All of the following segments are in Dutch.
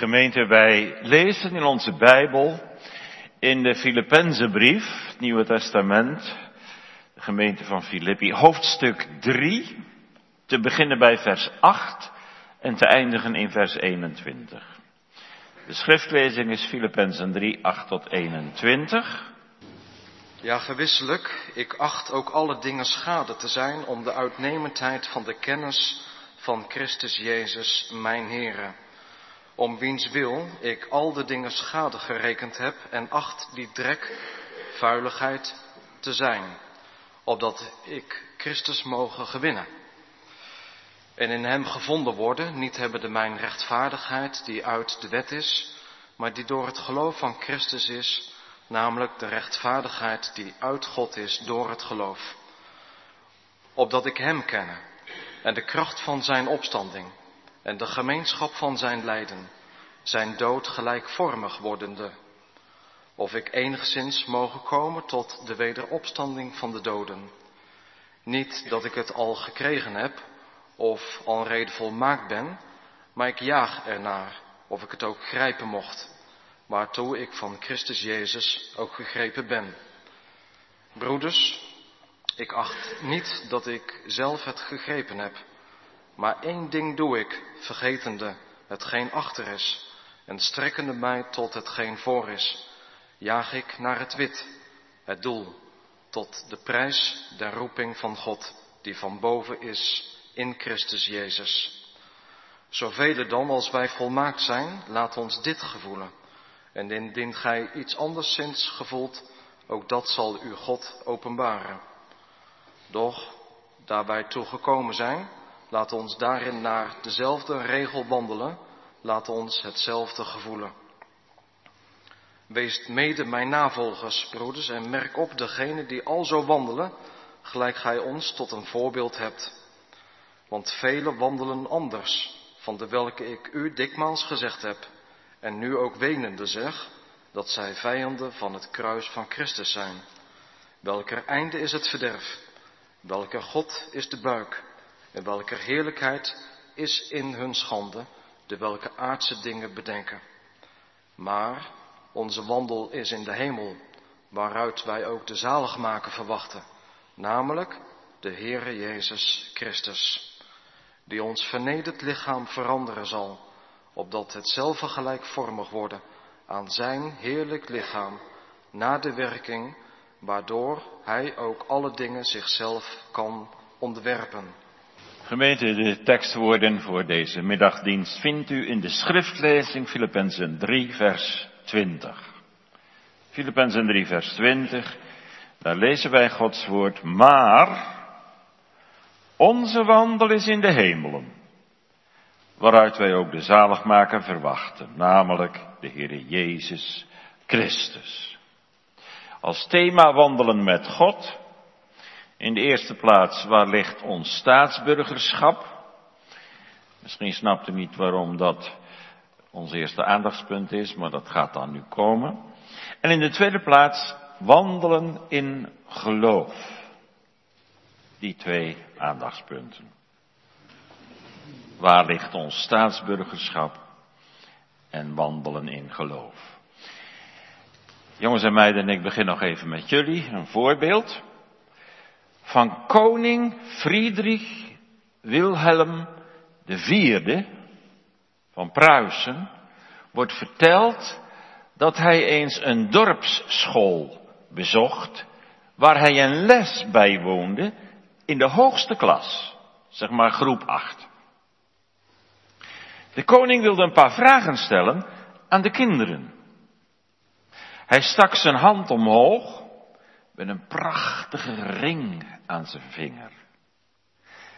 Gemeente, wij lezen in onze Bijbel in de Filippenzenbrief, het Nieuwe Testament, de gemeente van Filippi, hoofdstuk 3, te beginnen bij vers 8 en te eindigen in vers 21. De schriftlezing is Filippenzen 3, 8 tot 21. Ja, gewisselijk, ik acht ook alle dingen schade te zijn om de uitnemendheid van de kennis van Christus Jezus, mijn Heere om wiens wil ik al de dingen schade gerekend heb en acht die drek, vuiligheid te zijn, opdat ik Christus mogen gewinnen. En in hem gevonden worden, niet hebben de mijn rechtvaardigheid die uit de wet is, maar die door het geloof van Christus is, namelijk de rechtvaardigheid die uit God is door het geloof. Opdat ik hem kenne en de kracht van zijn opstanding en de gemeenschap van zijn lijden, zijn dood gelijkvormig wordende, of ik enigszins mogen komen tot de wederopstanding van de doden. Niet dat ik het al gekregen heb, of al reden volmaakt ben, maar ik jaag ernaar, of ik het ook grijpen mocht, waartoe ik van Christus Jezus ook gegrepen ben. Broeders, ik acht niet dat ik zelf het gegrepen heb, maar één ding doe ik, vergetende hetgeen achter is en strekkende mij tot hetgeen voor is, jaag ik naar het wit, het doel, tot de prijs der roeping van God, die van boven is in Christus Jezus. Zoveel dan als wij volmaakt zijn, laat ons dit gevoelen. En indien gij iets anderszins gevoelt, ook dat zal u God openbaren. Doch, daar wij toegekomen zijn, Laat ons daarin naar dezelfde regel wandelen. Laat ons hetzelfde gevoelen. Wees mede mijn navolgers, broeders, en merk op degene die al zo wandelen, gelijk gij ons tot een voorbeeld hebt. Want velen wandelen anders, van de welke ik u dikmaals gezegd heb, en nu ook wenende zeg, dat zij vijanden van het kruis van Christus zijn. Welker einde is het verderf, welker God is de buik, en welke heerlijkheid is in hun schande, de welke aardse dingen bedenken. Maar onze wandel is in de hemel, waaruit wij ook de zaligmaker verwachten, namelijk de Heere Jezus Christus, die ons vernederd lichaam veranderen zal, opdat hetzelfde gelijkvormig worden aan zijn heerlijk lichaam, na de werking, waardoor hij ook alle dingen zichzelf kan onderwerpen. Gemeente, de tekstwoorden voor deze middagdienst vindt u in de schriftlezing Filippenzen 3, vers 20. Filippenzen 3, vers 20. Daar lezen wij Gods woord, maar onze wandel is in de hemelen, waaruit wij ook de zaligmaker verwachten, namelijk de Heere Jezus Christus. Als thema wandelen met God, in de eerste plaats, waar ligt ons staatsburgerschap? Misschien snapt u niet waarom dat ons eerste aandachtspunt is, maar dat gaat dan nu komen. En in de tweede plaats, wandelen in geloof. Die twee aandachtspunten. Waar ligt ons staatsburgerschap en wandelen in geloof? Jongens en meiden, ik begin nog even met jullie, een voorbeeld van koning Friedrich Wilhelm IV van Pruisen wordt verteld dat hij eens een dorpsschool bezocht waar hij een les bijwoonde in de hoogste klas, zeg maar groep 8. De koning wilde een paar vragen stellen aan de kinderen. Hij stak zijn hand omhoog met een prachtige ring aan zijn vinger.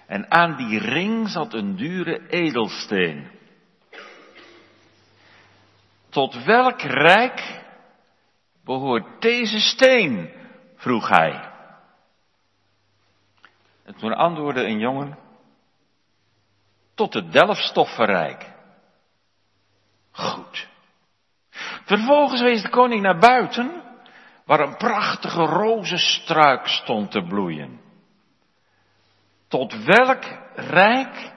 En aan die ring zat een dure edelsteen. Tot welk rijk behoort deze steen? vroeg hij. En toen antwoordde een jongen, tot het Delfstoffenrijk. Goed. Vervolgens wees de koning naar buiten waar een prachtige rozenstruik stond te bloeien. Tot welk rijk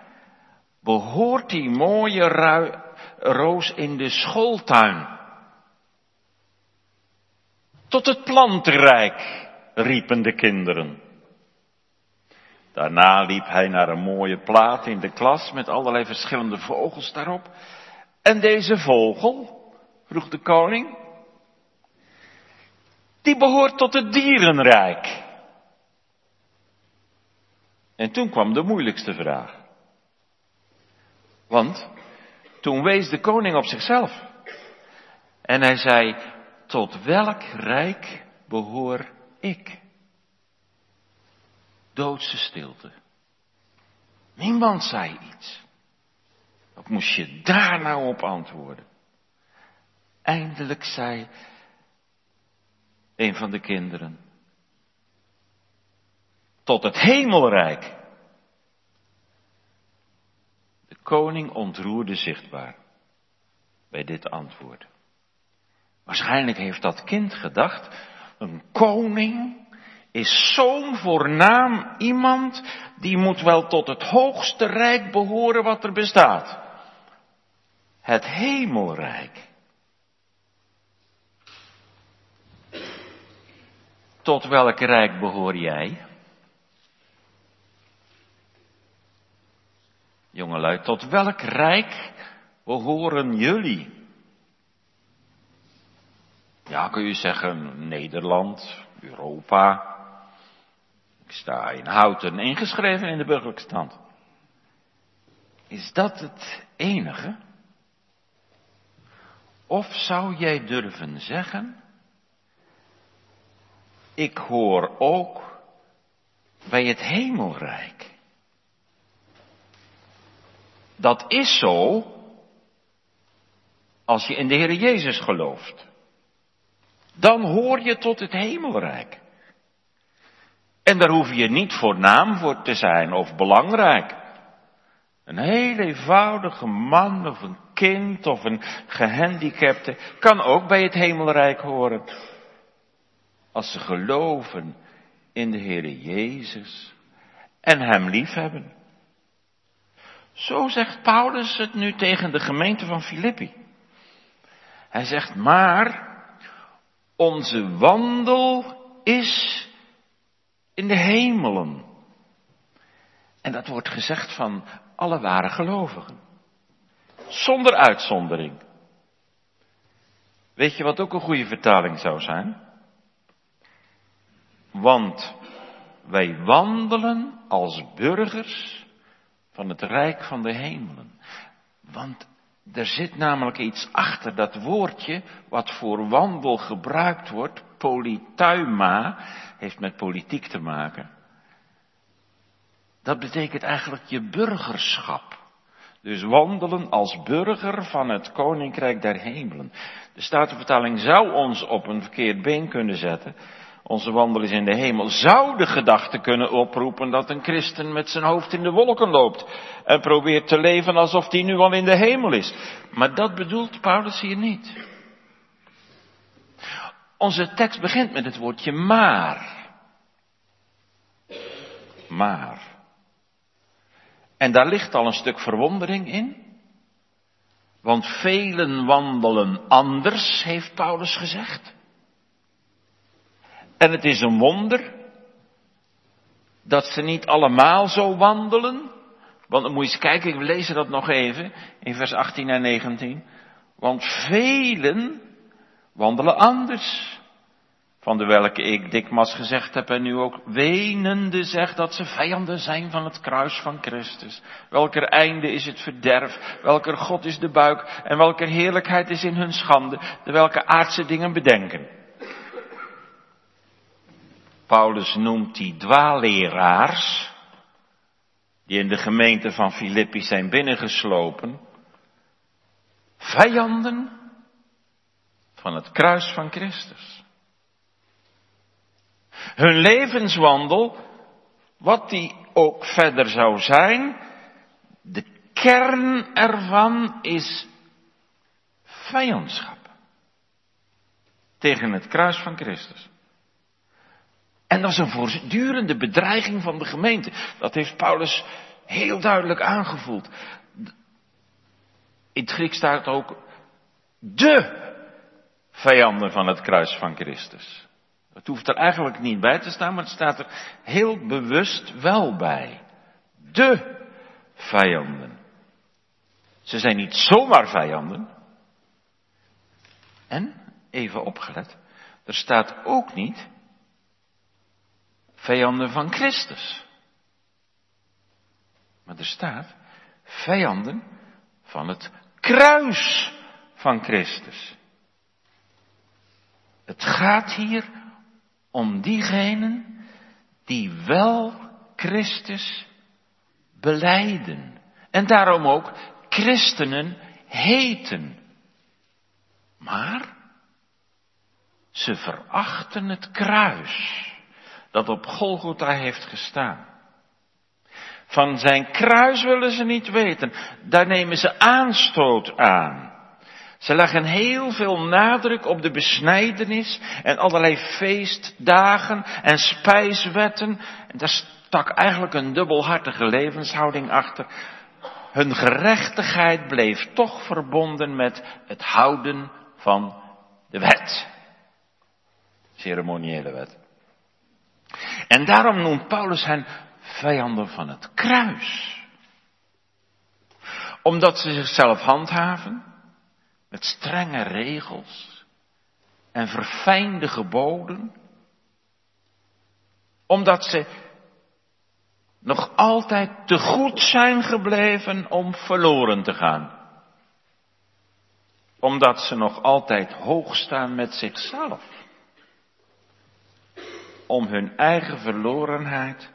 behoort die mooie roos in de schooltuin. Tot het plantenrijk, riepen de kinderen. Daarna liep hij naar een mooie plaat in de klas met allerlei verschillende vogels daarop. En deze vogel, vroeg de koning, die behoort tot het dierenrijk. En toen kwam de moeilijkste vraag. Want toen wees de koning op zichzelf. En hij zei, tot welk rijk behoor ik? Doodse stilte. Niemand zei iets. Wat moest je daar nou op antwoorden? Eindelijk zei een van de kinderen, tot het hemelrijk. De koning ontroerde zichtbaar bij dit antwoord. Waarschijnlijk heeft dat kind gedacht, een koning is zo'n voornaam iemand, die moet wel tot het hoogste rijk behoren wat er bestaat. Het hemelrijk. Tot welk rijk behoor jij? Jongelui, tot welk rijk behoren jullie? Ja, kun je zeggen Nederland, Europa. Ik sta in Houten ingeschreven in de burgerlijke stand. Is dat het enige? Of zou jij durven zeggen, ik hoor ook bij het hemelrijk. Dat is zo als je in de Heer Jezus gelooft. Dan hoor je tot het hemelrijk. En daar hoef je niet voornaam voor te zijn of belangrijk. Een heel eenvoudige man of een kind of een gehandicapte kan ook bij het hemelrijk horen. Als ze geloven in de Heere Jezus en Hem liefhebben. Zo zegt Paulus het nu tegen de gemeente van Filippi. Hij zegt, maar onze wandel is in de hemelen. En dat wordt gezegd van alle ware gelovigen. Zonder uitzondering. Weet je wat ook een goede vertaling zou zijn? Want wij wandelen als burgers van het rijk van de hemelen. Want er zit namelijk iets achter dat woordje wat voor wandel gebruikt wordt, polituima, heeft met politiek te maken. Dat betekent eigenlijk je burgerschap. Dus wandelen als burger van het koninkrijk der hemelen. De Statenvertaling zou ons op een verkeerd been kunnen zetten. Onze wandel is in de hemel. Zou de gedachte kunnen oproepen dat een christen met zijn hoofd in de wolken loopt. En probeert te leven alsof hij nu al in de hemel is. Maar dat bedoelt Paulus hier niet. Onze tekst begint met het woordje maar. Maar. En daar ligt al een stuk verwondering in. Want velen wandelen anders, heeft Paulus gezegd. En het is een wonder dat ze niet allemaal zo wandelen. Want dan moet je eens kijken, we lezen dat nog even in vers 18 en 19. Want velen wandelen anders. Van de welke ik dikmaals gezegd heb en nu ook wenende zeg dat ze vijanden zijn van het kruis van Christus. Welker einde is het verderf, welker God is de buik en welker heerlijkheid is in hun schande, de welke aardse dingen bedenken. Paulus noemt die dwaalleraars, die in de gemeente van Filippi zijn binnengeslopen, vijanden van het kruis van Christus. Hun levenswandel, wat die ook verder zou zijn, de kern ervan is vijandschap tegen het kruis van Christus. En dat is een voortdurende bedreiging van de gemeente. Dat heeft Paulus heel duidelijk aangevoeld. In het Grieks staat ook de vijanden van het kruis van Christus. Het hoeft er eigenlijk niet bij te staan, maar het staat er heel bewust wel bij. De vijanden. Ze zijn niet zomaar vijanden. En, even opgelet, er staat ook niet vijanden van Christus. Maar er staat vijanden van het kruis van Christus. Het gaat hier om diegenen die wel Christus beleiden. En daarom ook christenen heten. Maar ze verachten het kruis dat op Golgotha heeft gestaan. Van zijn kruis willen ze niet weten. Daar nemen ze aanstoot aan. Ze leggen heel veel nadruk op de besnijdenis en allerlei feestdagen en spijswetten. En daar stak eigenlijk een dubbelhartige levenshouding achter. Hun gerechtigheid bleef toch verbonden met het houden van de wet. Ceremoniële wet. En daarom noemt Paulus hen vijanden van het kruis. Omdat ze zichzelf handhaven met strenge regels en verfijnde geboden. Omdat ze nog altijd te goed zijn gebleven om verloren te gaan. Omdat ze nog altijd hoog staan met zichzelf. Om hun eigen verlorenheid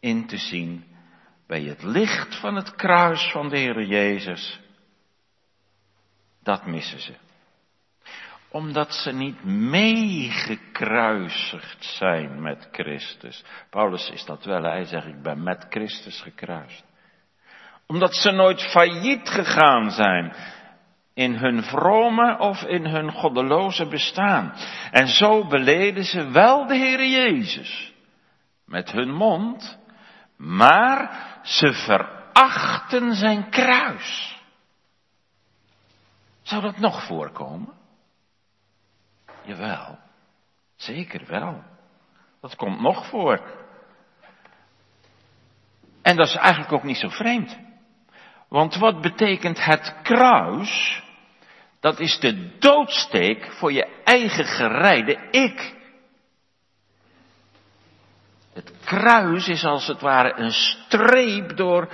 in te zien bij het licht van het kruis van de Heer Jezus. Dat missen ze. Omdat ze niet meegekruisigd zijn met Christus. Paulus is dat wel, hij zegt ik ben met Christus gekruist. Omdat ze nooit failliet gegaan zijn in hun vrome of in hun goddeloze bestaan. En zo beleden ze wel de Heer Jezus met hun mond, maar ze verachten zijn kruis. Zou dat nog voorkomen? Jawel, zeker wel. Dat komt nog voor. En dat is eigenlijk ook niet zo vreemd. Want wat betekent het kruis? Dat is de doodsteek voor je eigen gereide ik. Het kruis is als het ware een streep door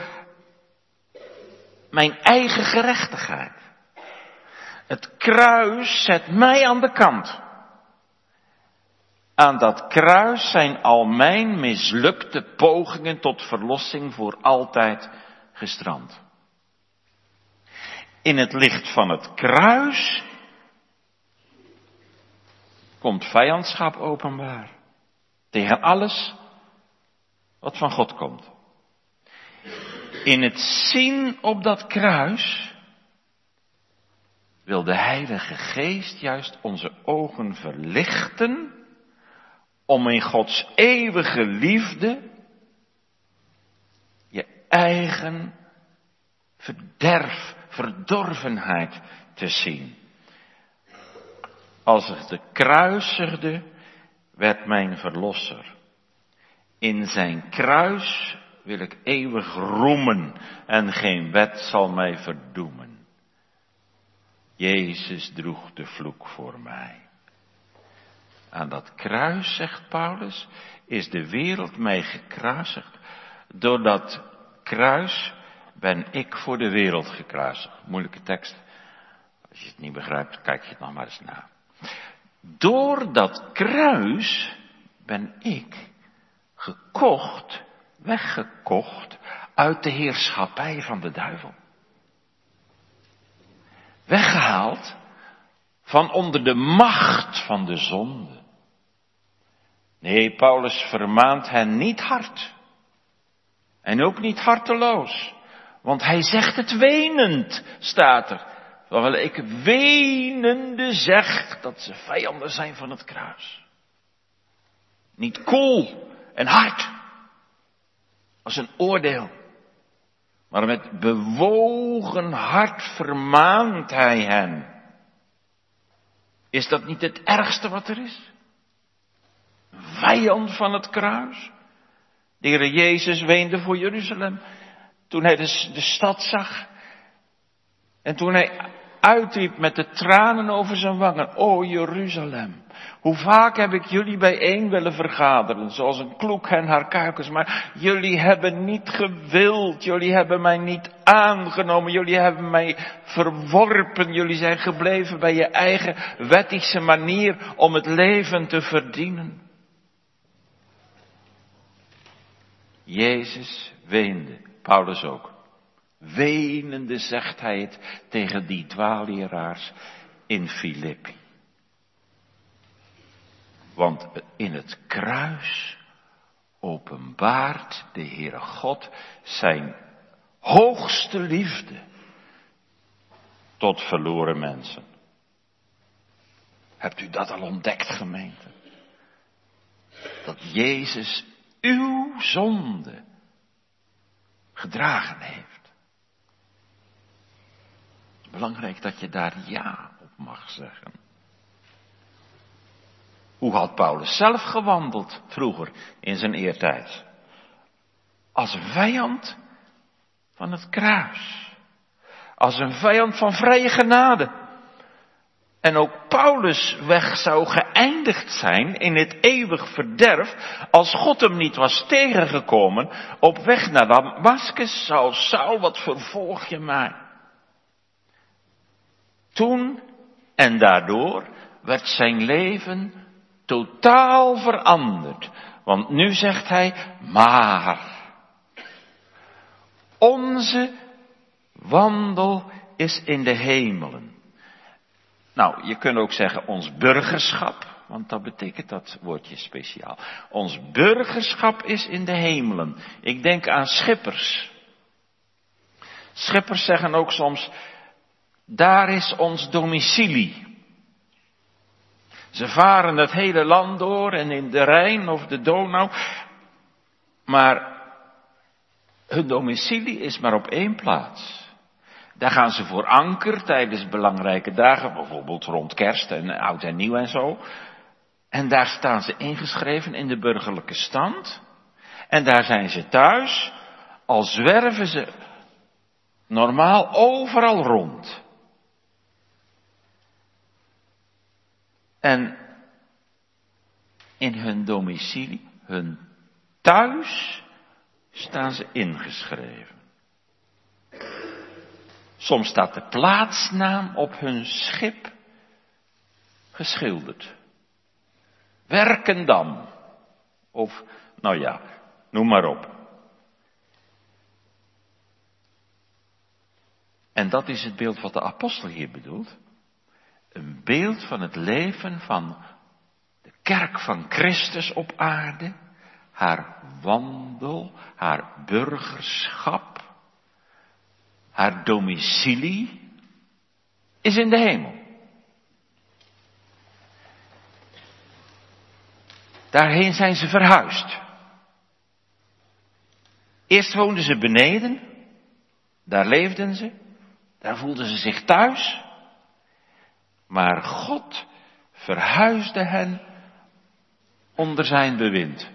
mijn eigen gerechtigheid. Het kruis zet mij aan de kant. Aan dat kruis zijn al mijn mislukte pogingen tot verlossing voor altijd gestrand. In het licht van het kruis komt vijandschap openbaar. Tegen alles wat van God komt. In het zien op dat kruis wil de Heilige Geest juist onze ogen verlichten om in Gods eeuwige liefde je eigen verderf, verdorvenheid te zien. Als ik de kruisigde, werd mijn verlosser. In zijn kruis wil ik eeuwig roemen en geen wet zal mij verdoemen. Jezus droeg de vloek voor mij. Aan dat kruis, zegt Paulus, is de wereld mij gekruisigd. Door dat kruis ben ik voor de wereld gekruisigd. Moeilijke tekst. Als je het niet begrijpt, kijk je het nog maar eens na. Door dat kruis ben ik gekocht, weggekocht uit de heerschappij van de duivel. Weggehaald van onder de macht van de zonde. Nee, Paulus vermaant hen niet hard. En ook niet harteloos. Want hij zegt het wenend, staat er. Terwijl ik wenende zeg dat ze vijanden zijn van het kruis. Niet koel en hard. Als een oordeel. Maar met bewogen hart vermaant hij hen. Is dat niet het ergste wat er is? Vijand van het kruis. De Heer Jezus weende voor Jeruzalem toen hij de, stad zag. En toen hij uitriep met de tranen over zijn wangen, o Jeruzalem, hoe vaak heb ik jullie bijeen willen vergaderen, zoals een kloek hen haar kuikens, maar jullie hebben niet gewild, jullie hebben mij niet aangenomen, jullie hebben mij verworpen, jullie zijn gebleven bij je eigen wettische manier om het leven te verdienen. Jezus weende, Paulus ook. Wenende zegt hij het tegen die dwaalleraars in Filippi. Want in het kruis openbaart de Heere God zijn hoogste liefde tot verloren mensen. Hebt u dat al ontdekt, gemeente? Dat Jezus uw zonde gedragen heeft. Belangrijk dat je daar ja op mag zeggen. Hoe had Paulus zelf gewandeld vroeger in zijn eertijd? Als een vijand van het kruis. Als een vijand van vrije genade. En ook Paulus' weg zou geëindigd zijn in het eeuwig verderf als God hem niet was tegengekomen op weg naar Damascus. Saul, Saul, wat vervolg je mij? Toen en daardoor werd zijn leven totaal veranderd. Want nu zegt hij, maar onze wandel is in de hemelen. Nou, je kunt ook zeggen ons burgerschap, want dat betekent dat woordje speciaal. Ons burgerschap is in de hemelen. Ik denk aan schippers. Schippers zeggen ook soms, daar is ons domicilie. Ze varen het hele land door en in de Rijn of de Donau. Maar hun domicilie is maar op één plaats. Daar gaan ze voor anker tijdens belangrijke dagen, bijvoorbeeld rond kerst en oud en nieuw en zo. En daar staan ze ingeschreven in de burgerlijke stand. En daar zijn ze thuis, al zwerven ze normaal overal rond. En in hun domicilie, hun thuis, staan ze ingeschreven. Soms staat de plaatsnaam op hun schip geschilderd. Werkendam. Of, nou ja, noem maar op. En dat is het beeld wat de apostel hier bedoelt een beeld van het leven van de kerk van Christus op aarde, haar wandel, haar burgerschap, haar domicilie is in de hemel. Daarheen zijn ze verhuisd. Eerst woonden ze beneden, daar leefden ze, daar voelden ze zich thuis. Maar God verhuisde hen onder zijn bewind.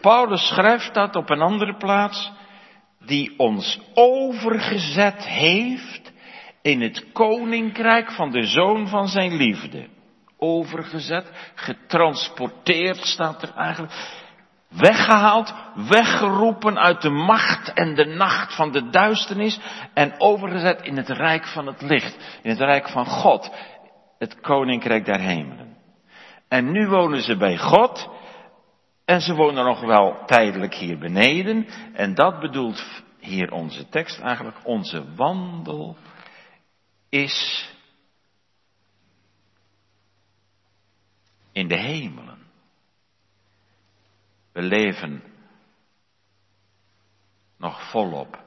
Paulus schrijft dat op een andere plaats, die ons overgezet heeft in het koninkrijk van de zoon van zijn liefde. Overgezet, getransporteerd staat er eigenlijk. Weggehaald, weggeroepen uit de macht en de nacht van de duisternis en overgezet in het rijk van het licht, in het rijk van God, het koninkrijk der hemelen. En nu wonen ze bij God en ze wonen nog wel tijdelijk hier beneden en dat bedoelt hier onze tekst eigenlijk, onze wandel is in de hemelen. We leven nog volop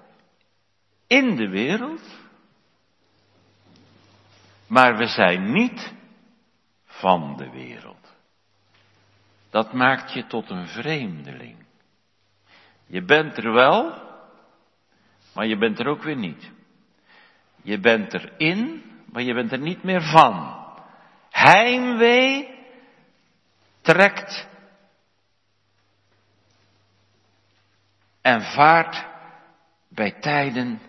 in de wereld, maar we zijn niet van de wereld. Dat maakt je tot een vreemdeling. Je bent er wel, maar je bent er ook weer niet. Je bent erin, maar je bent er niet meer van. Heimwee trekt en vaart bij tijden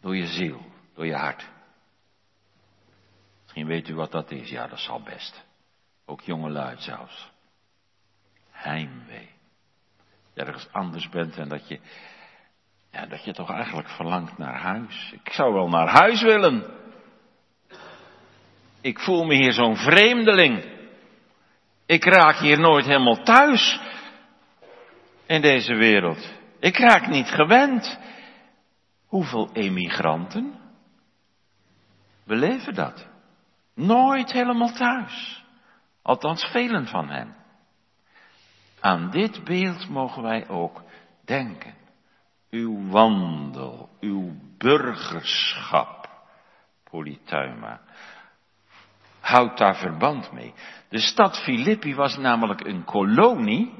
door je ziel, door je hart. Misschien weet u wat dat is, ja dat zal best. Ook jonge luid zelfs. Heimwee. Ergens anders bent en dat je, ja, dat je toch eigenlijk verlangt naar huis. Ik zou wel naar huis willen. Ik voel me hier zo'n vreemdeling. Ik raak hier nooit helemaal thuis in deze wereld. Ik raak niet gewend. Hoeveel emigranten beleven dat? Nooit helemaal thuis. Althans, velen van hen. Aan dit beeld mogen wij ook denken. Uw wandel, uw burgerschap, Polytuima. Houd daar verband mee. De stad Filippi was namelijk een kolonie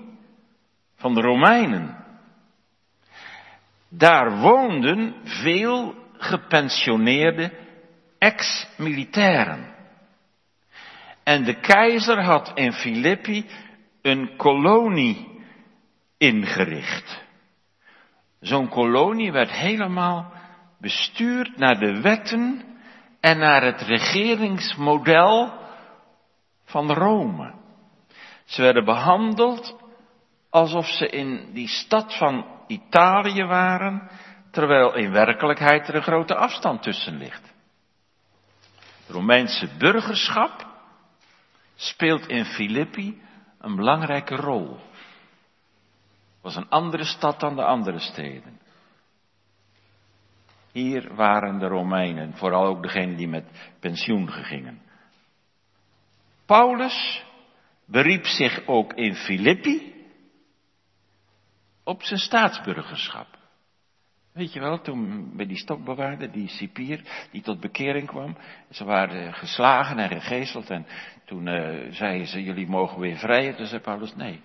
van de Romeinen. Daar woonden veel gepensioneerde ex-militairen. En de keizer had in Filippi een kolonie ingericht. Zo'n kolonie werd helemaal bestuurd naar de wetten en naar het regeringsmodel van Rome. Ze werden behandeld alsof ze in die stad van Italië waren, terwijl in werkelijkheid er een grote afstand tussen ligt. Romeinse burgerschap speelt in Filippi een belangrijke rol. Het was een andere stad dan de andere steden. Hier waren de Romeinen, vooral ook degenen die met pensioen gingen. Paulus beriep zich ook in Filippi op zijn staatsburgerschap. Weet je wel, toen bij die stokbewaarder, die cipier, die tot bekering kwam. Ze waren geslagen en gegezeld en toen uh, zeiden ze, jullie mogen weer vrijen. Toen zei Paulus, nee.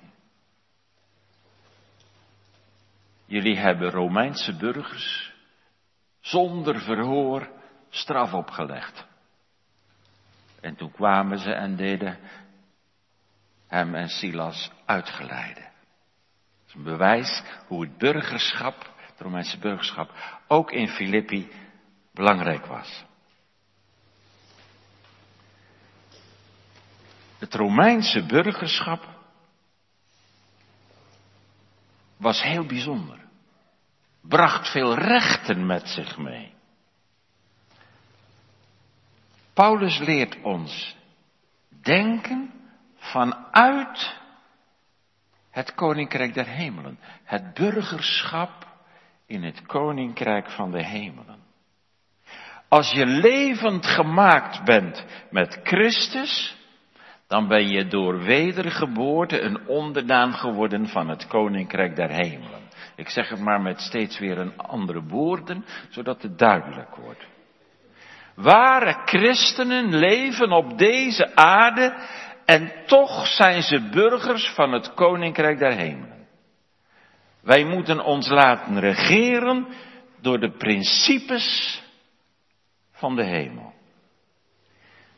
Jullie hebben Romeinse burgers zonder verhoor straf opgelegd. En toen kwamen ze en deden hem en Silas uitgeleiden. Dat is een bewijs hoe het burgerschap Romeinse burgerschap, ook in Filippi belangrijk was. Het Romeinse burgerschap was heel bijzonder. Bracht veel rechten met zich mee. Paulus leert ons denken vanuit het koninkrijk der hemelen. Het burgerschap in het koninkrijk van de hemelen. Als je levend gemaakt bent met Christus, dan ben je door wedergeboorte een onderdaan geworden van het koninkrijk der hemelen. Ik zeg het maar met steeds weer een andere woorden, zodat het duidelijk wordt. Ware christenen leven op deze aarde en toch zijn ze burgers van het koninkrijk der hemelen. Wij moeten ons laten regeren door de principes van de hemel.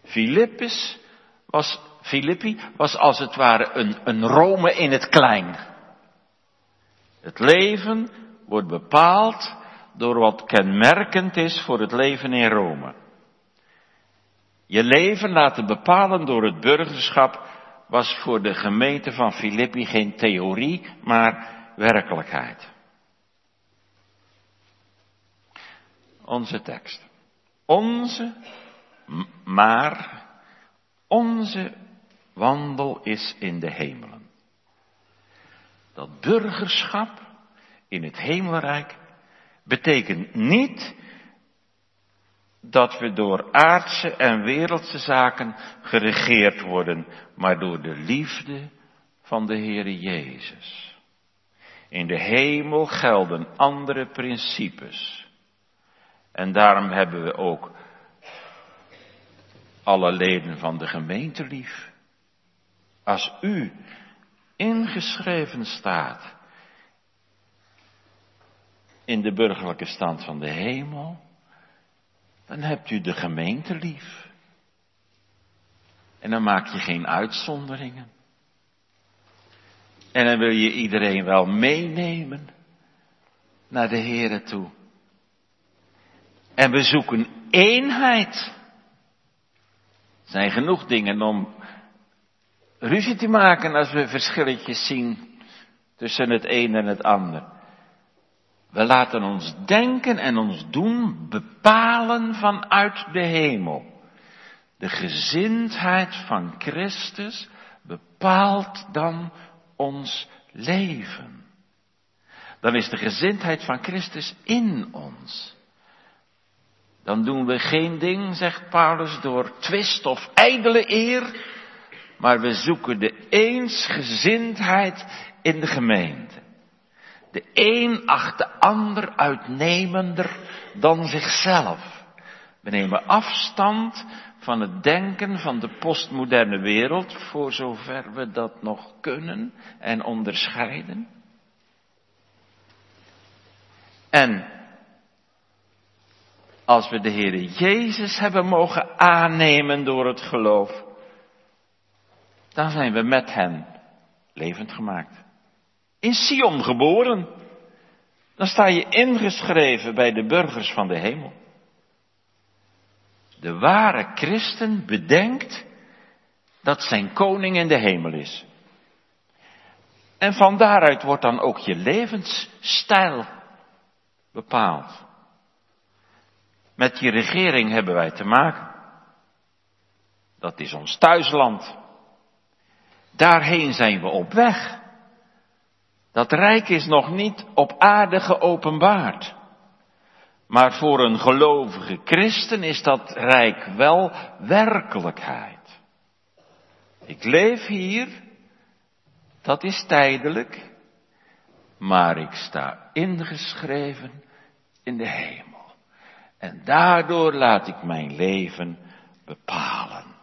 Philippus was, Filippi was als het ware een, een Rome in het klein. Het leven wordt bepaald door wat kenmerkend is voor het leven in Rome. Je leven laten bepalen door het burgerschap was voor de gemeente van Filippi geen theorie, maar werkelijkheid. Onze tekst. Onze, maar onze wandel is in de hemelen. Dat burgerschap in het hemelrijk betekent niet dat we door aardse en wereldse zaken geregeerd worden, maar door de liefde van de Heere Jezus. In de hemel gelden andere principes. En daarom hebben we ook alle leden van de gemeente lief. Als u ingeschreven staat in de burgerlijke stand van de hemel, dan hebt u de gemeente lief. En dan maak je geen uitzonderingen. En dan wil je iedereen wel meenemen naar de Here toe. En we zoeken eenheid. Er zijn genoeg dingen om ruzie te maken als we verschilletjes zien tussen het een en het ander. We laten ons denken en ons doen bepalen vanuit de hemel. De gezindheid van Christus bepaalt dan ons leven. Dan is de gezindheid van Christus in ons. Dan doen we geen ding, zegt Paulus, door twist of ijdele eer, maar we zoeken de eensgezindheid in de gemeente. De een acht de ander uitnemender dan zichzelf. We nemen afstand van het denken van de postmoderne wereld, voor zover we dat nog kunnen en onderscheiden. En als we de Heere Jezus hebben mogen aannemen door het geloof, dan zijn we met hen levend gemaakt. In Sion geboren. Dan sta je ingeschreven bij de burgers van de hemel. De ware christen bedenkt dat zijn koning in de hemel is. En van daaruit wordt dan ook je levensstijl bepaald. Met die regering hebben wij te maken. Dat is ons thuisland. Daarheen zijn we op weg. Dat rijk is nog niet op aarde geopenbaard. Maar voor een gelovige christen is dat rijk wel werkelijkheid. Ik leef hier, dat is tijdelijk, maar ik sta ingeschreven in de hemel. En daardoor laat ik mijn leven bepalen.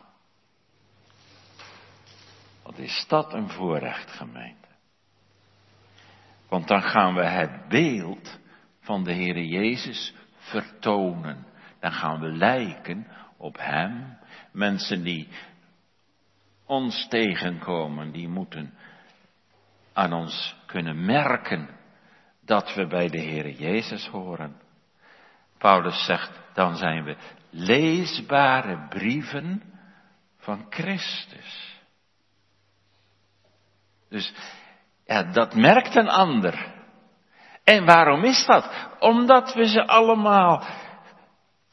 Wat is dat een voorrecht, gemeente? Want dan gaan we het beeld van de Heere Jezus vertonen. Dan gaan we lijken op Hem. Mensen die ons tegenkomen, die moeten aan ons kunnen merken dat we bij de Heere Jezus horen. Paulus zegt, dan zijn we leesbare brieven van Christus. Dus ja, dat merkt een ander. En waarom is dat? Omdat we ze allemaal,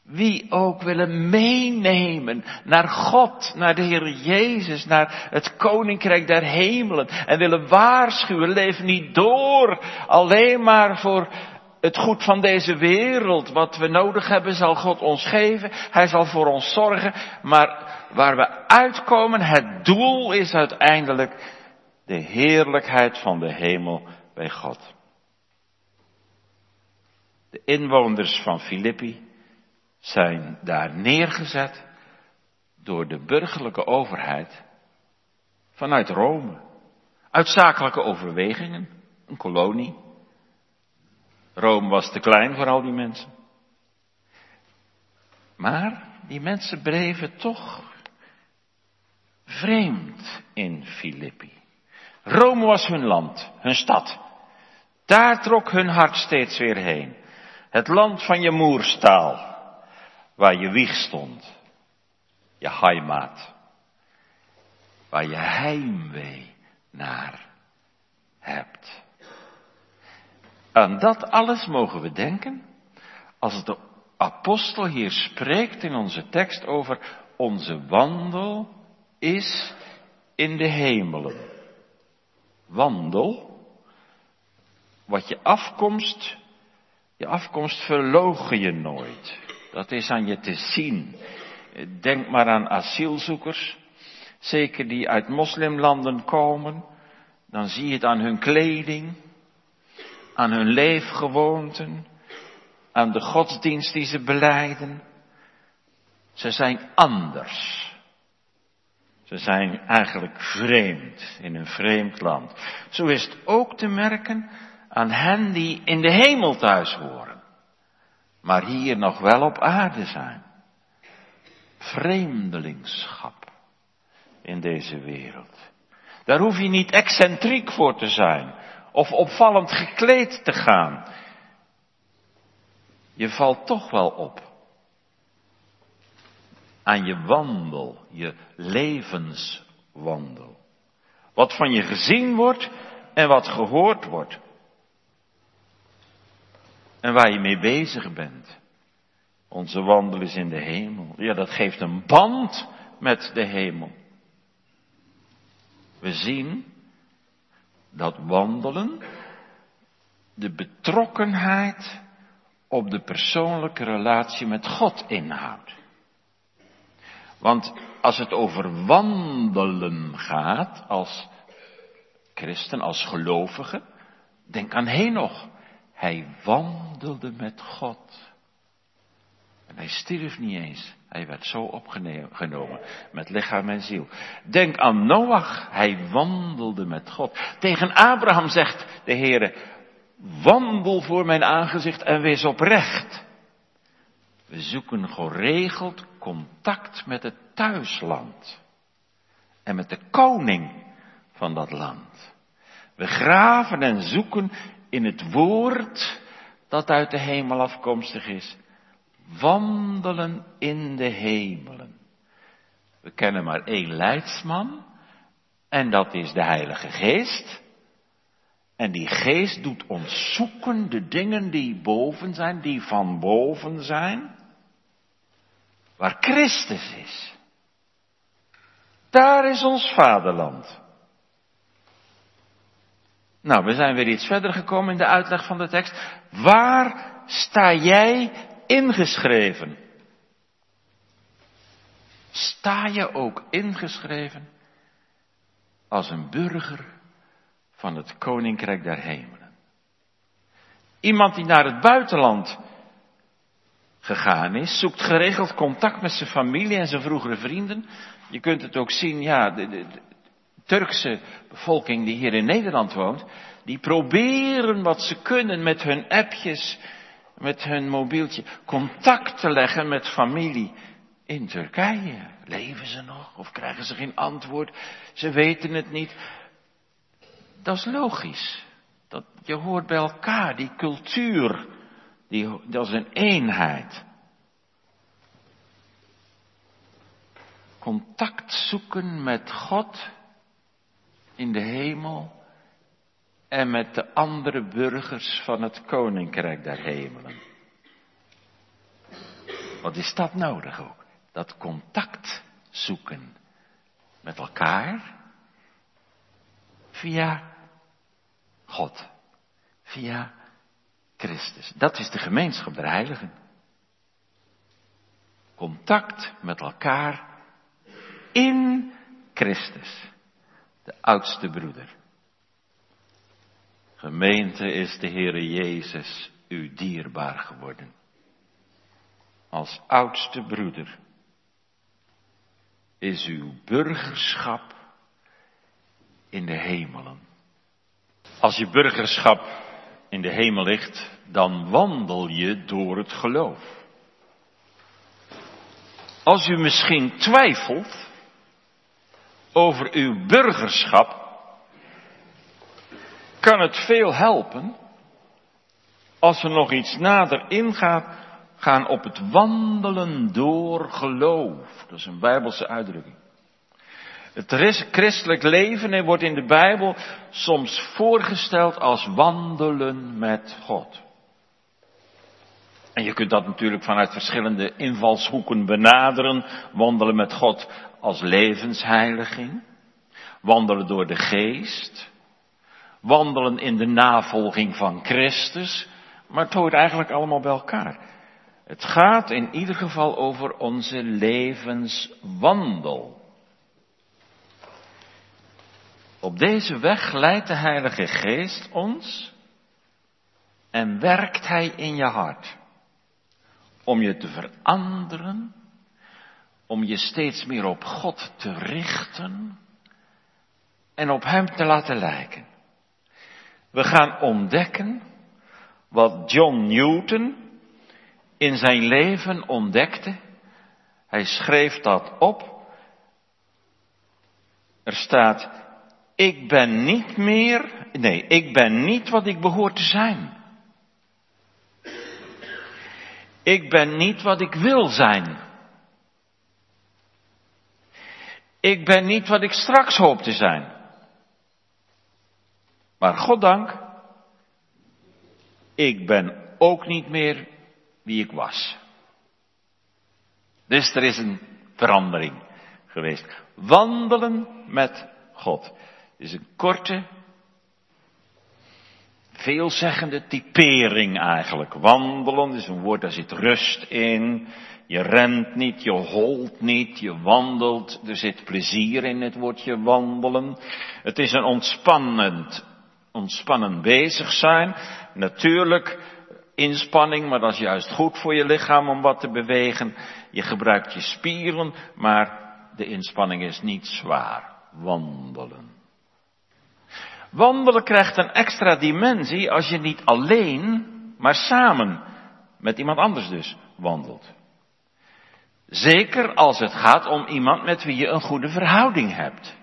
wie ook willen meenemen naar God, naar de Heer Jezus, naar het Koninkrijk der Hemelen. En willen waarschuwen, leef niet door alleen maar voor het goed van deze wereld. Wat we nodig hebben zal God ons geven. Hij zal voor ons zorgen. Maar waar we uitkomen, het doel is uiteindelijk de heerlijkheid van de hemel bij God. De inwoners van Filippi zijn daar neergezet door de burgerlijke overheid vanuit Rome. Uit zakelijke overwegingen, een kolonie. Rome was te klein voor al die mensen. Maar die mensen bleven toch vreemd in Filippi. Rome was hun land, hun stad. Daar trok hun hart steeds weer heen. Het land van je moerstaal, waar je wieg stond, je heimaat, waar je heimwee naar hebt. Aan dat alles mogen we denken als de apostel hier spreekt in onze tekst over onze wandel is in de hemelen wandel, wat je afkomst, je afkomst verlogen je nooit. Dat is aan je te zien. Denk maar aan asielzoekers, zeker die uit moslimlanden komen, dan zie je het aan hun kleding, aan hun leefgewoonten, aan de godsdienst die ze beleiden. Ze zijn anders. Ze zijn eigenlijk vreemd in een vreemd land. Zo is het ook te merken aan hen die in de hemel thuis horen, maar hier nog wel op aarde zijn. Vreemdelingschap in deze wereld. Daar hoef je niet excentriek voor te zijn of opvallend gekleed te gaan. Je valt toch wel op aan je wandel, je levenswandel. Wat van je gezien wordt en wat gehoord wordt. En waar je mee bezig bent. Onze wandel is in de hemel. Ja, dat geeft een band met de hemel. We zien dat wandelen de betrokkenheid op de persoonlijke relatie met God inhoudt. Want als het over wandelen gaat als christen, als gelovige, denk aan Henoch. Hij wandelde met God. En hij stierf niet eens. Hij werd zo opgenomen met lichaam en ziel. Denk aan Noach. Hij wandelde met God. Tegen Abraham zegt de Heere, wandel voor mijn aangezicht en wees oprecht. We zoeken geregeld contact met het thuisland. En met de koning van dat land. We graven en zoeken in het woord dat uit de hemel afkomstig is. Wandelen in de hemelen. We kennen maar één leidsman. En dat is de Heilige Geest. En die geest doet ons zoeken de dingen die boven zijn, die van boven zijn waar Christus is. Daar is ons vaderland. Nou, we zijn weer iets verder gekomen in de uitleg van de tekst. Waar sta jij ingeschreven? Sta je ook ingeschreven als een burger van het Koninkrijk der Hemelen? Iemand die naar het buitenland gegaan is, zoekt geregeld contact met zijn familie en zijn vroegere vrienden. Je kunt het ook zien, ja, de, de, Turkse bevolking die hier in Nederland woont, die proberen wat ze kunnen met hun appjes, met hun mobieltje, contact te leggen met familie in Turkije. Leven ze nog of krijgen ze geen antwoord? Ze weten het niet. Dat is logisch. Dat, je hoort bij elkaar, die cultuur die, dat is een eenheid. Contact zoeken met God in de hemel en met de andere burgers van het koninkrijk der hemelen. Wat is dat nodig ook? Dat contact zoeken met elkaar via God, via Christus. Dat is de gemeenschap der heiligen. Contact met elkaar in Christus, de oudste broeder. Gemeente is de Heere Jezus u dierbaar geworden. Als oudste broeder is uw burgerschap in de hemelen. Als je burgerschap in de hemel ligt, dan wandel je door het geloof. Als u misschien twijfelt over uw burgerschap, kan het veel helpen als we nog iets nader ingaan gaan op het wandelen door geloof. Dat is een bijbelse uitdrukking. Het christelijk leven wordt in de Bijbel soms voorgesteld als wandelen met God. En je kunt dat natuurlijk vanuit verschillende invalshoeken benaderen. Wandelen met God als levensheiliging. Wandelen door de geest. Wandelen in de navolging van Christus. Maar het hoort eigenlijk allemaal bij elkaar. Het gaat in ieder geval over onze levenswandel. Op deze weg leidt de Heilige Geest ons en werkt Hij in je hart. Om je te veranderen, om je steeds meer op God te richten en op Hem te laten lijken. We gaan ontdekken wat John Newton in zijn leven ontdekte. Hij schreef dat op. Er staat, ik ben niet meer, nee, ik ben niet wat ik behoor te zijn. Ik ben niet wat ik wil zijn. Ik ben niet wat ik straks hoop te zijn. Maar goddank, ik ben ook niet meer wie ik was. Dus er is een verandering geweest. Wandelen met God. Is een korte, veelzeggende typering eigenlijk. Wandelen is een woord, daar zit rust in. Je rent niet, je holt niet, je wandelt. Er zit plezier in het woordje wandelen. Het is een ontspannend, ontspannen bezig zijn. Natuurlijk inspanning, maar dat is juist goed voor je lichaam om wat te bewegen. Je gebruikt je spieren, maar de inspanning is niet zwaar. Wandelen. Wandelen krijgt een extra dimensie als je niet alleen, maar samen met iemand anders dus wandelt. Zeker als het gaat om iemand met wie je een goede verhouding hebt.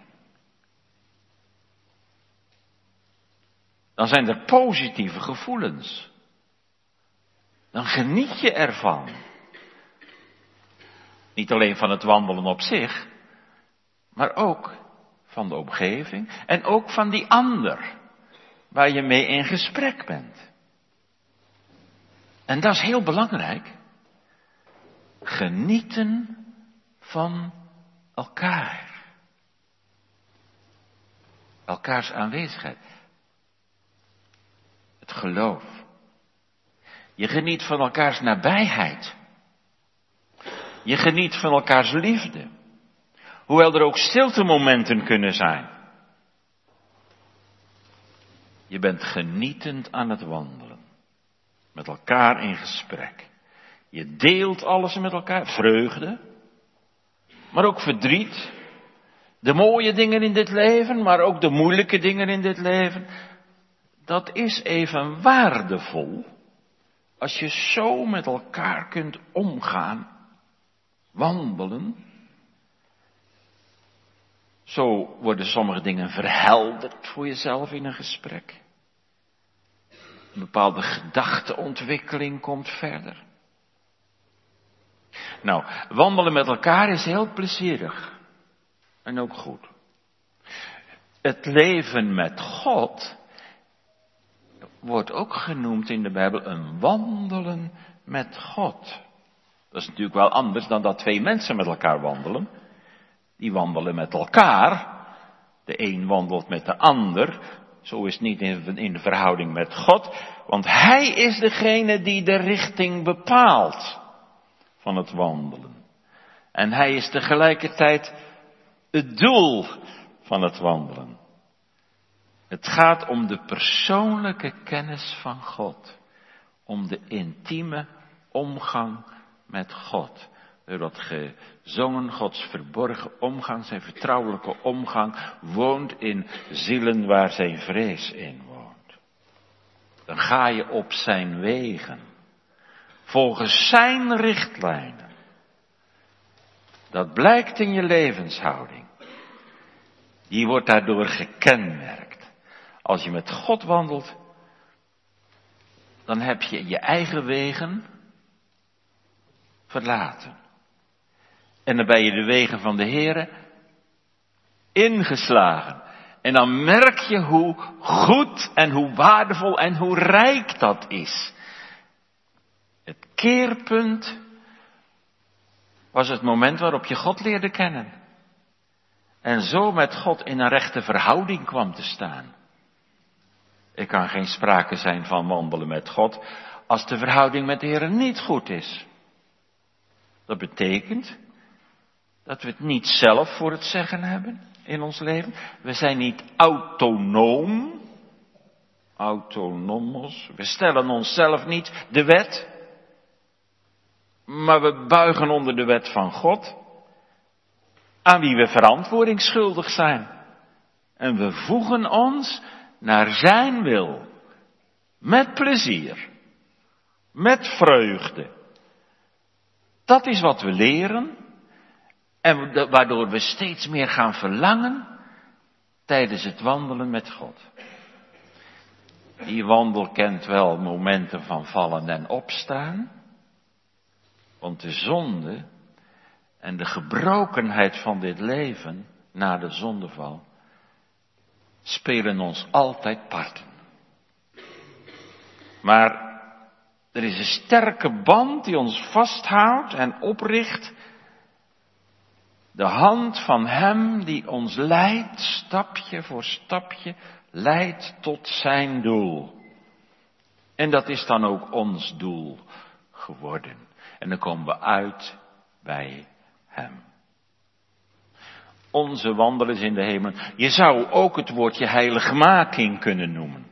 Dan zijn er positieve gevoelens. Dan geniet je ervan. Niet alleen van het wandelen op zich, maar ook van de omgeving en ook van die ander waar je mee in gesprek bent. En dat is heel belangrijk. Genieten van elkaar. Elkaars aanwezigheid. Het geloof. Je geniet van elkaars nabijheid. Je geniet van elkaars liefde. Hoewel er ook stiltemomenten kunnen zijn. Je bent genietend aan het wandelen. Met elkaar in gesprek. Je deelt alles met elkaar. Vreugde. Maar ook verdriet. De mooie dingen in dit leven, maar ook de moeilijke dingen in dit leven. Dat is even waardevol. Als je zo met elkaar kunt omgaan wandelen. Zo worden sommige dingen verhelderd voor jezelf in een gesprek. Een bepaalde gedachteontwikkeling komt verder. Nou, wandelen met elkaar is heel plezierig. En ook goed. Het leven met God wordt ook genoemd in de Bijbel een wandelen met God. Dat is natuurlijk wel anders dan dat twee mensen met elkaar wandelen. Die wandelen met elkaar. De een wandelt met de ander. Zo is het niet in de verhouding met God. Want Hij is degene die de richting bepaalt van het wandelen. En Hij is tegelijkertijd het doel van het wandelen. Het gaat om de persoonlijke kennis van God. Om de intieme omgang met God. Door gezongen Gods verborgen omgang, zijn vertrouwelijke omgang, woont in zielen waar zijn vrees in woont. Dan ga je op zijn wegen, volgens zijn richtlijnen. Dat blijkt in je levenshouding. Die wordt daardoor gekenmerkt. Als je met God wandelt, dan heb je je eigen wegen verlaten. En dan ben je de wegen van de Heere ingeslagen. En dan merk je hoe goed en hoe waardevol en hoe rijk dat is. Het keerpunt was het moment waarop je God leerde kennen. En zo met God in een rechte verhouding kwam te staan. Er kan geen sprake zijn van wandelen met God als de verhouding met de Heer niet goed is. Dat betekent dat we het niet zelf voor het zeggen hebben in ons leven. We zijn niet autonoom. Autonomos. We stellen onszelf niet de wet. Maar we buigen onder de wet van God. Aan wie we verantwoording schuldig zijn. En we voegen ons naar zijn wil. Met plezier. Met vreugde. Dat is wat we leren. En waardoor we steeds meer gaan verlangen tijdens het wandelen met God. Die wandel kent wel momenten van vallen en opstaan. Want de zonde en de gebrokenheid van dit leven na de zondeval spelen ons altijd parten. Maar er is een sterke band die ons vasthoudt en opricht. De hand van Hem die ons leidt, stapje voor stapje, leidt tot zijn doel. En dat is dan ook ons doel geworden. En dan komen we uit bij Hem. Onze wandel is in de hemel. Je zou ook het woordje heiligmaking kunnen noemen.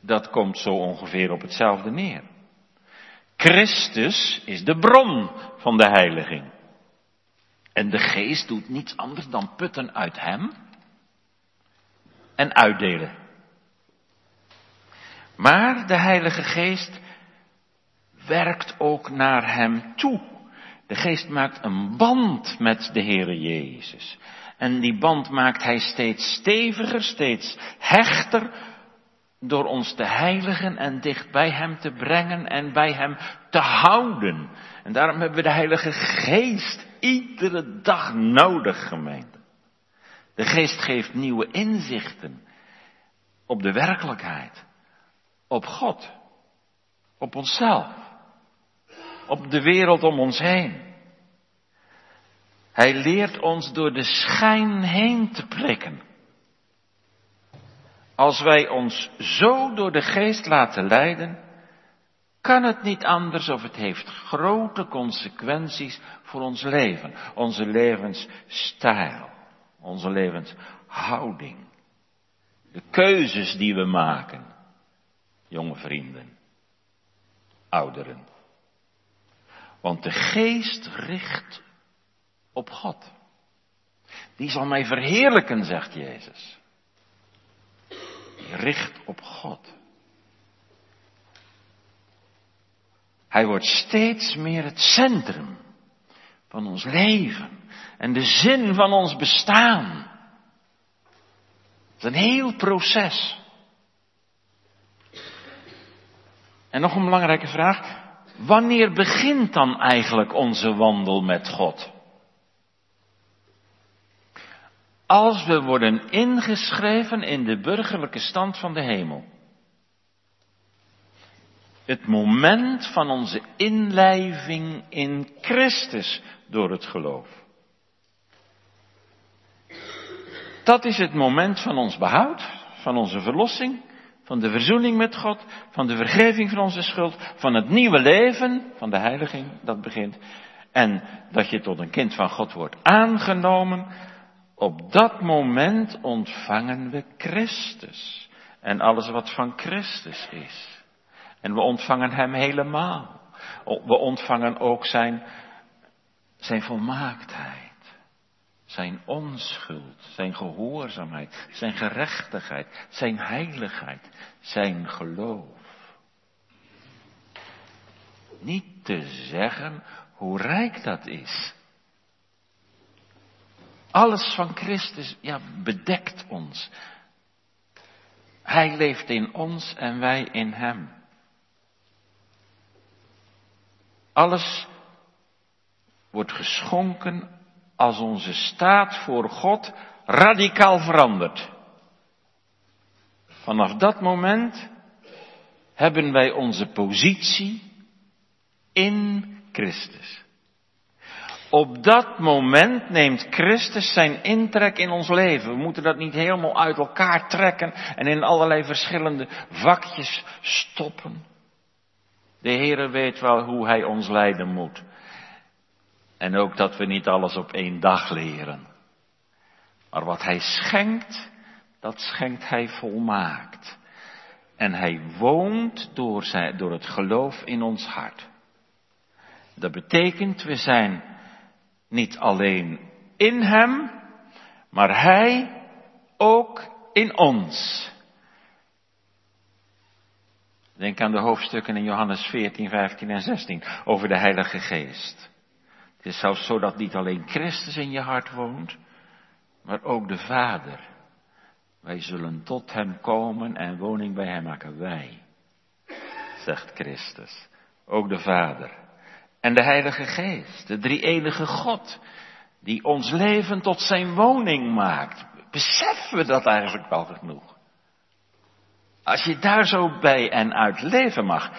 Dat komt zo ongeveer op hetzelfde neer. Christus is de bron van de heiliging. En de geest doet niets anders dan putten uit hem en uitdelen. Maar de Heilige Geest werkt ook naar hem toe. De Geest maakt een band met de Heere Jezus. En die band maakt hij steeds steviger, steeds hechter, door ons te heiligen en dicht bij Hem te brengen en bij Hem te houden. En daarom hebben we de Heilige Geest iedere dag nodig, gemeente. De Geest geeft nieuwe inzichten op de werkelijkheid, op God, op onszelf, op de wereld om ons heen. Hij leert ons door de schijn heen te prikken. Als wij ons zo door de geest laten leiden, kan het niet anders of het heeft grote consequenties voor ons leven, onze levensstijl, onze levenshouding, de keuzes die we maken, jonge vrienden, ouderen. Want de geest richt op God. Die zal mij verheerlijken, zegt Jezus. Richt op God. Hij wordt steeds meer het centrum van ons leven en de zin van ons bestaan. Het is een heel proces. En nog een belangrijke vraag. Wanneer begint dan eigenlijk onze wandel met God? Als we worden ingeschreven in de burgerlijke stand van de hemel. Het moment van onze inlijving in Christus door het geloof. Dat is het moment van ons behoud, van onze verlossing, van de verzoening met God, van de vergeving van onze schuld, van het nieuwe leven, van de heiliging dat begint. En dat je tot een kind van God wordt aangenomen. Op dat moment ontvangen we Christus en alles wat van Christus is. En we ontvangen Hem helemaal. We ontvangen ook Zijn, zijn volmaaktheid, Zijn onschuld, Zijn gehoorzaamheid, Zijn gerechtigheid, Zijn heiligheid, Zijn geloof. Niet te zeggen hoe rijk dat is. Alles van Christus, ja, bedekt ons. Hij leeft in ons en wij in Hem. Alles wordt geschonken als onze staat voor God radicaal verandert. Vanaf dat moment hebben wij onze positie in Christus. Op dat moment neemt Christus zijn intrek in ons leven. We moeten dat niet helemaal uit elkaar trekken en in allerlei verschillende vakjes stoppen. De Heere weet wel hoe Hij ons leiden moet. En ook dat we niet alles op één dag leren. Maar wat Hij schenkt, dat schenkt Hij volmaakt. En Hij woont door, door het geloof in ons hart. Dat betekent, we zijn niet alleen in Hem, maar Hij ook in ons. Denk aan de hoofdstukken in Johannes 14, 15 en 16 over de Heilige Geest. Het is zelfs zo dat niet alleen Christus in je hart woont, maar ook de Vader. Wij zullen tot Hem komen en woning bij Hem maken. Wij, zegt Christus. Ook de Vader. En de Heilige Geest, de drie-enige God, die ons leven tot Zijn woning maakt. Beseffen we dat eigenlijk wel genoeg? Als je daar zo bij en uit leven mag,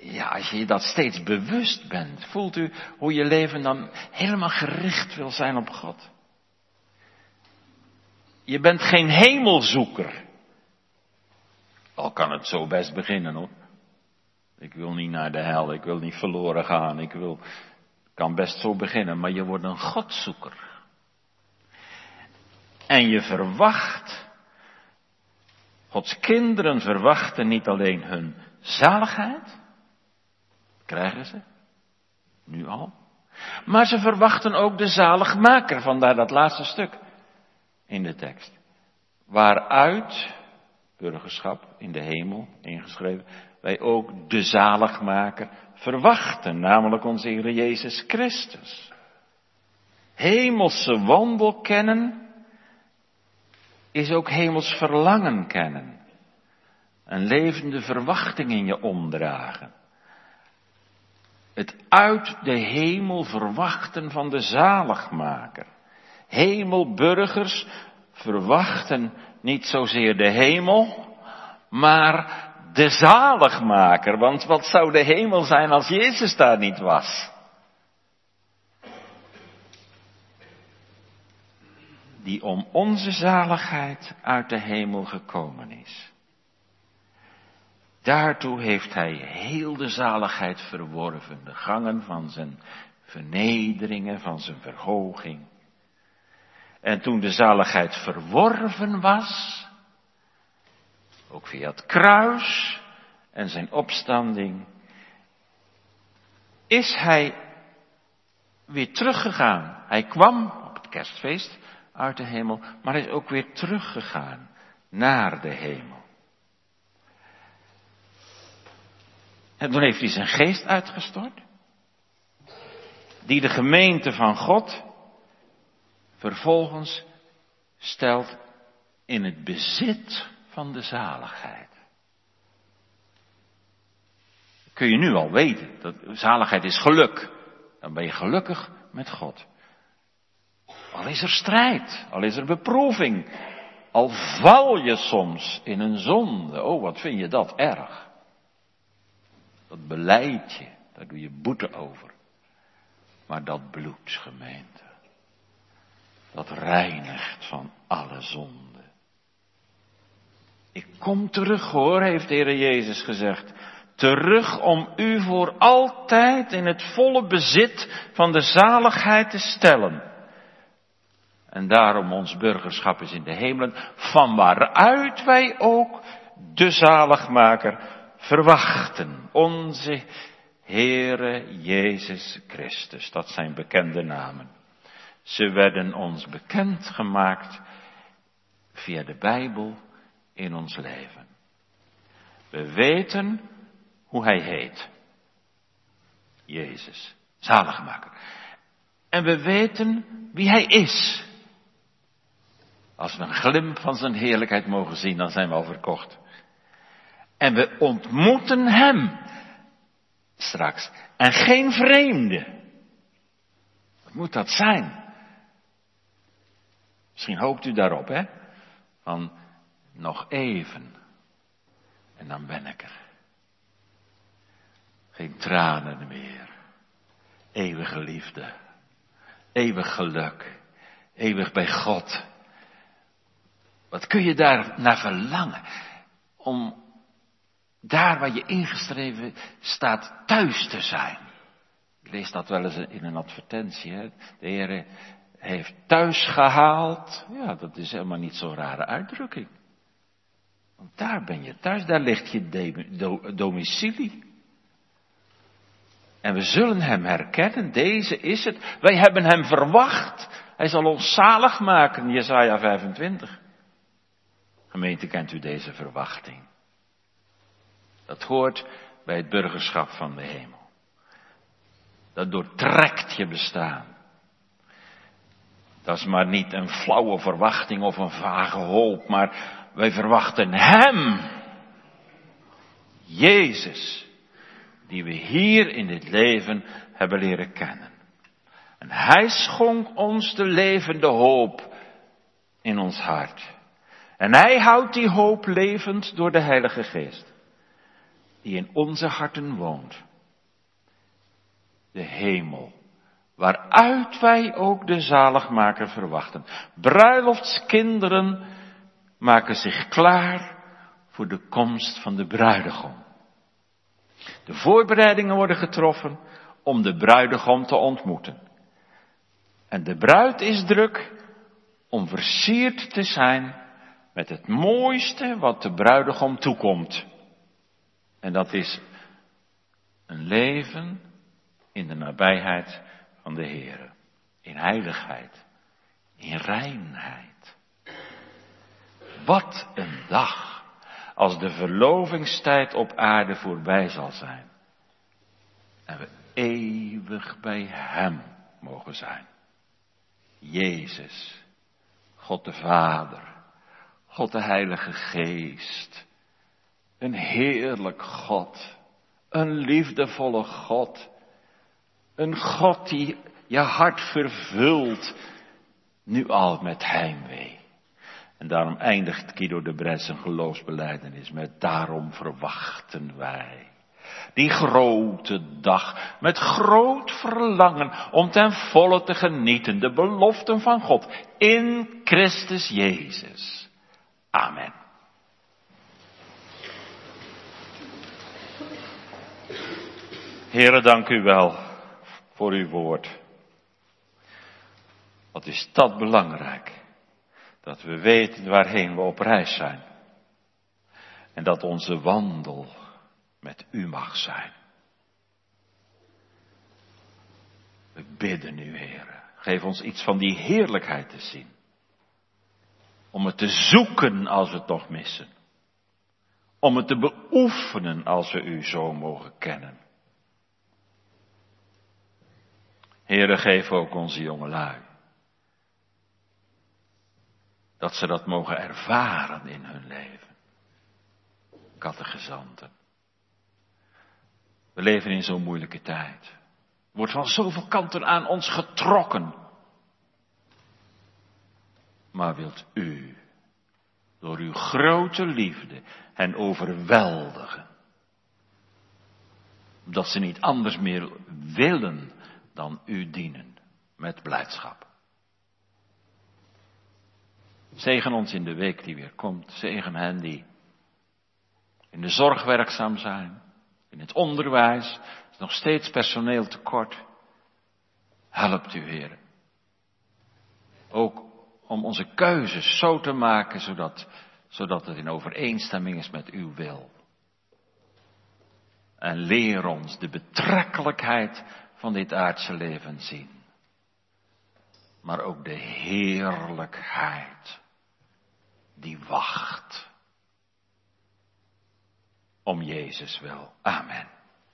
ja, als je dat steeds bewust bent, voelt u hoe je leven dan helemaal gericht wil zijn op God. Je bent geen hemelzoeker. Al kan het zo best beginnen hoor. Ik wil niet naar de hel, ik wil niet verloren gaan, ik wil, kan best zo beginnen, maar je wordt een godzoeker. En je verwacht, Gods kinderen verwachten niet alleen hun zaligheid, krijgen ze, nu al, maar ze verwachten ook de zaligmaker, vandaar dat laatste stuk in de tekst. Waaruit, burgerschap in de hemel ingeschreven, wij ook de zaligmaker verwachten, namelijk onze Heer Jezus Christus. Hemelse wandel kennen is ook hemels verlangen kennen. Een levende verwachting in je omdragen. Het uit de hemel verwachten van de zaligmaker. Hemelburgers verwachten niet zozeer de hemel, maar de zaligmaker. Want wat zou de hemel zijn als Jezus daar niet was? Die om onze zaligheid uit de hemel gekomen is. Daartoe heeft hij heel de zaligheid verworven, de gangen van zijn vernederingen, van zijn verhoging. En toen de zaligheid verworven was, ook via het kruis en zijn opstanding, is hij weer teruggegaan. Hij kwam op het kerstfeest uit de hemel, maar hij is ook weer teruggegaan naar de hemel. En toen heeft hij zijn geest uitgestort, die de gemeente van God vervolgens stelt in het bezit van de zaligheid. Kun je nu al weten, dat zaligheid is geluk. Dan ben je gelukkig met God. Al is er strijd, al is er beproeving, al val je soms in een zonde. Oh, wat vind je dat erg. Dat je, daar doe je boete over. Maar dat bloed, gemeente, dat reinigt van alle zonde. Ik kom terug hoor, heeft de Heer Jezus gezegd. Terug om u voor altijd in het volle bezit van de zaligheid te stellen. En daarom ons burgerschap is in de hemelen, van waaruit wij ook de zaligmaker verwachten. Onze Heere Jezus Christus, dat zijn bekende namen. Ze werden ons bekend gemaakt via de Bijbel in ons leven. We weten hoe hij heet. Jezus, zaligmaker. En we weten wie hij is. Als we een glimp van zijn heerlijkheid mogen zien, dan zijn we overkocht. En we ontmoeten hem straks. En geen vreemde. Wat moet dat zijn? Misschien hoopt u daarop, hè? Van nog even. En dan ben ik er. Geen tranen meer. Eeuwige liefde. Eeuwig geluk. Eeuwig bij God. Wat kun je daar naar verlangen? Om daar waar je ingestreven staat thuis te zijn. Ik lees dat wel eens in een advertentie. Hè? De Heer heeft thuis gehaald. Ja, dat is helemaal niet zo'n rare uitdrukking. Want daar ben je thuis, daar ligt je domicilie. En we zullen hem herkennen, deze is het. Wij hebben hem verwacht Hij zal ons zalig maken, Jesaja 25. Gemeente, kent u deze verwachting? Dat hoort bij het burgerschap van de hemel. Dat doortrekt je bestaan. Dat is maar niet een flauwe verwachting of een vage hoop, maar wij verwachten Hem. Jezus, die we hier in dit leven hebben leren kennen. En Hij schonk ons de levende hoop in ons hart. En Hij houdt die hoop levend door de Heilige Geest, die in onze harten woont. De hemel, waaruit wij ook de zaligmaker verwachten. Bruiloftskinderen maken zich klaar voor de komst van de bruidegom. De voorbereidingen worden getroffen om de bruidegom te ontmoeten. En de bruid is druk om versierd te zijn met het mooiste wat de bruidegom toekomt. En dat is een leven in de nabijheid van de Heer. In heiligheid. In reinheid. Wat een dag als de verlovingstijd op aarde voorbij zal zijn. En we eeuwig bij Hem mogen zijn. Jezus, God de Vader, God de Heilige Geest, een heerlijk God, een liefdevolle God, een God die je hart vervult, nu al met heimwee. En daarom eindigt Guido de Bres zijn geloofsbeleidenis met daarom verwachten wij. Die grote dag, met groot verlangen om ten volle te genieten de beloften van God in Christus Jezus. Amen. Heren, dank u wel voor uw woord. Wat is dat belangrijk? Dat we weten waarheen we op reis zijn. En dat onze wandel met u mag zijn. We bidden u, Heer. Geef ons iets van die heerlijkheid te zien. Om het te zoeken als we het nog missen. Om het te beoefenen als we u zo mogen kennen. Heere, geef ook onze jongelui. Dat ze dat mogen ervaren in hun leven. Kattegezanten. We leven in zo'n moeilijke tijd. Wordt van zoveel kanten aan ons getrokken. Maar wilt u door uw grote liefde hen overweldigen. Dat ze niet anders meer willen dan u dienen met blijdschap. Zegen ons in de week die weer komt. Zegen hen die in de zorg werkzaam zijn, in het onderwijs, is nog steeds personeel tekort. Helpt u, Heer. Ook om onze keuzes zo te maken, zodat, zodat het in overeenstemming is met uw wil. En leer ons de betrekkelijkheid van dit aardse leven zien. Maar ook de heerlijkheid die wacht om Jezus wil. Amen.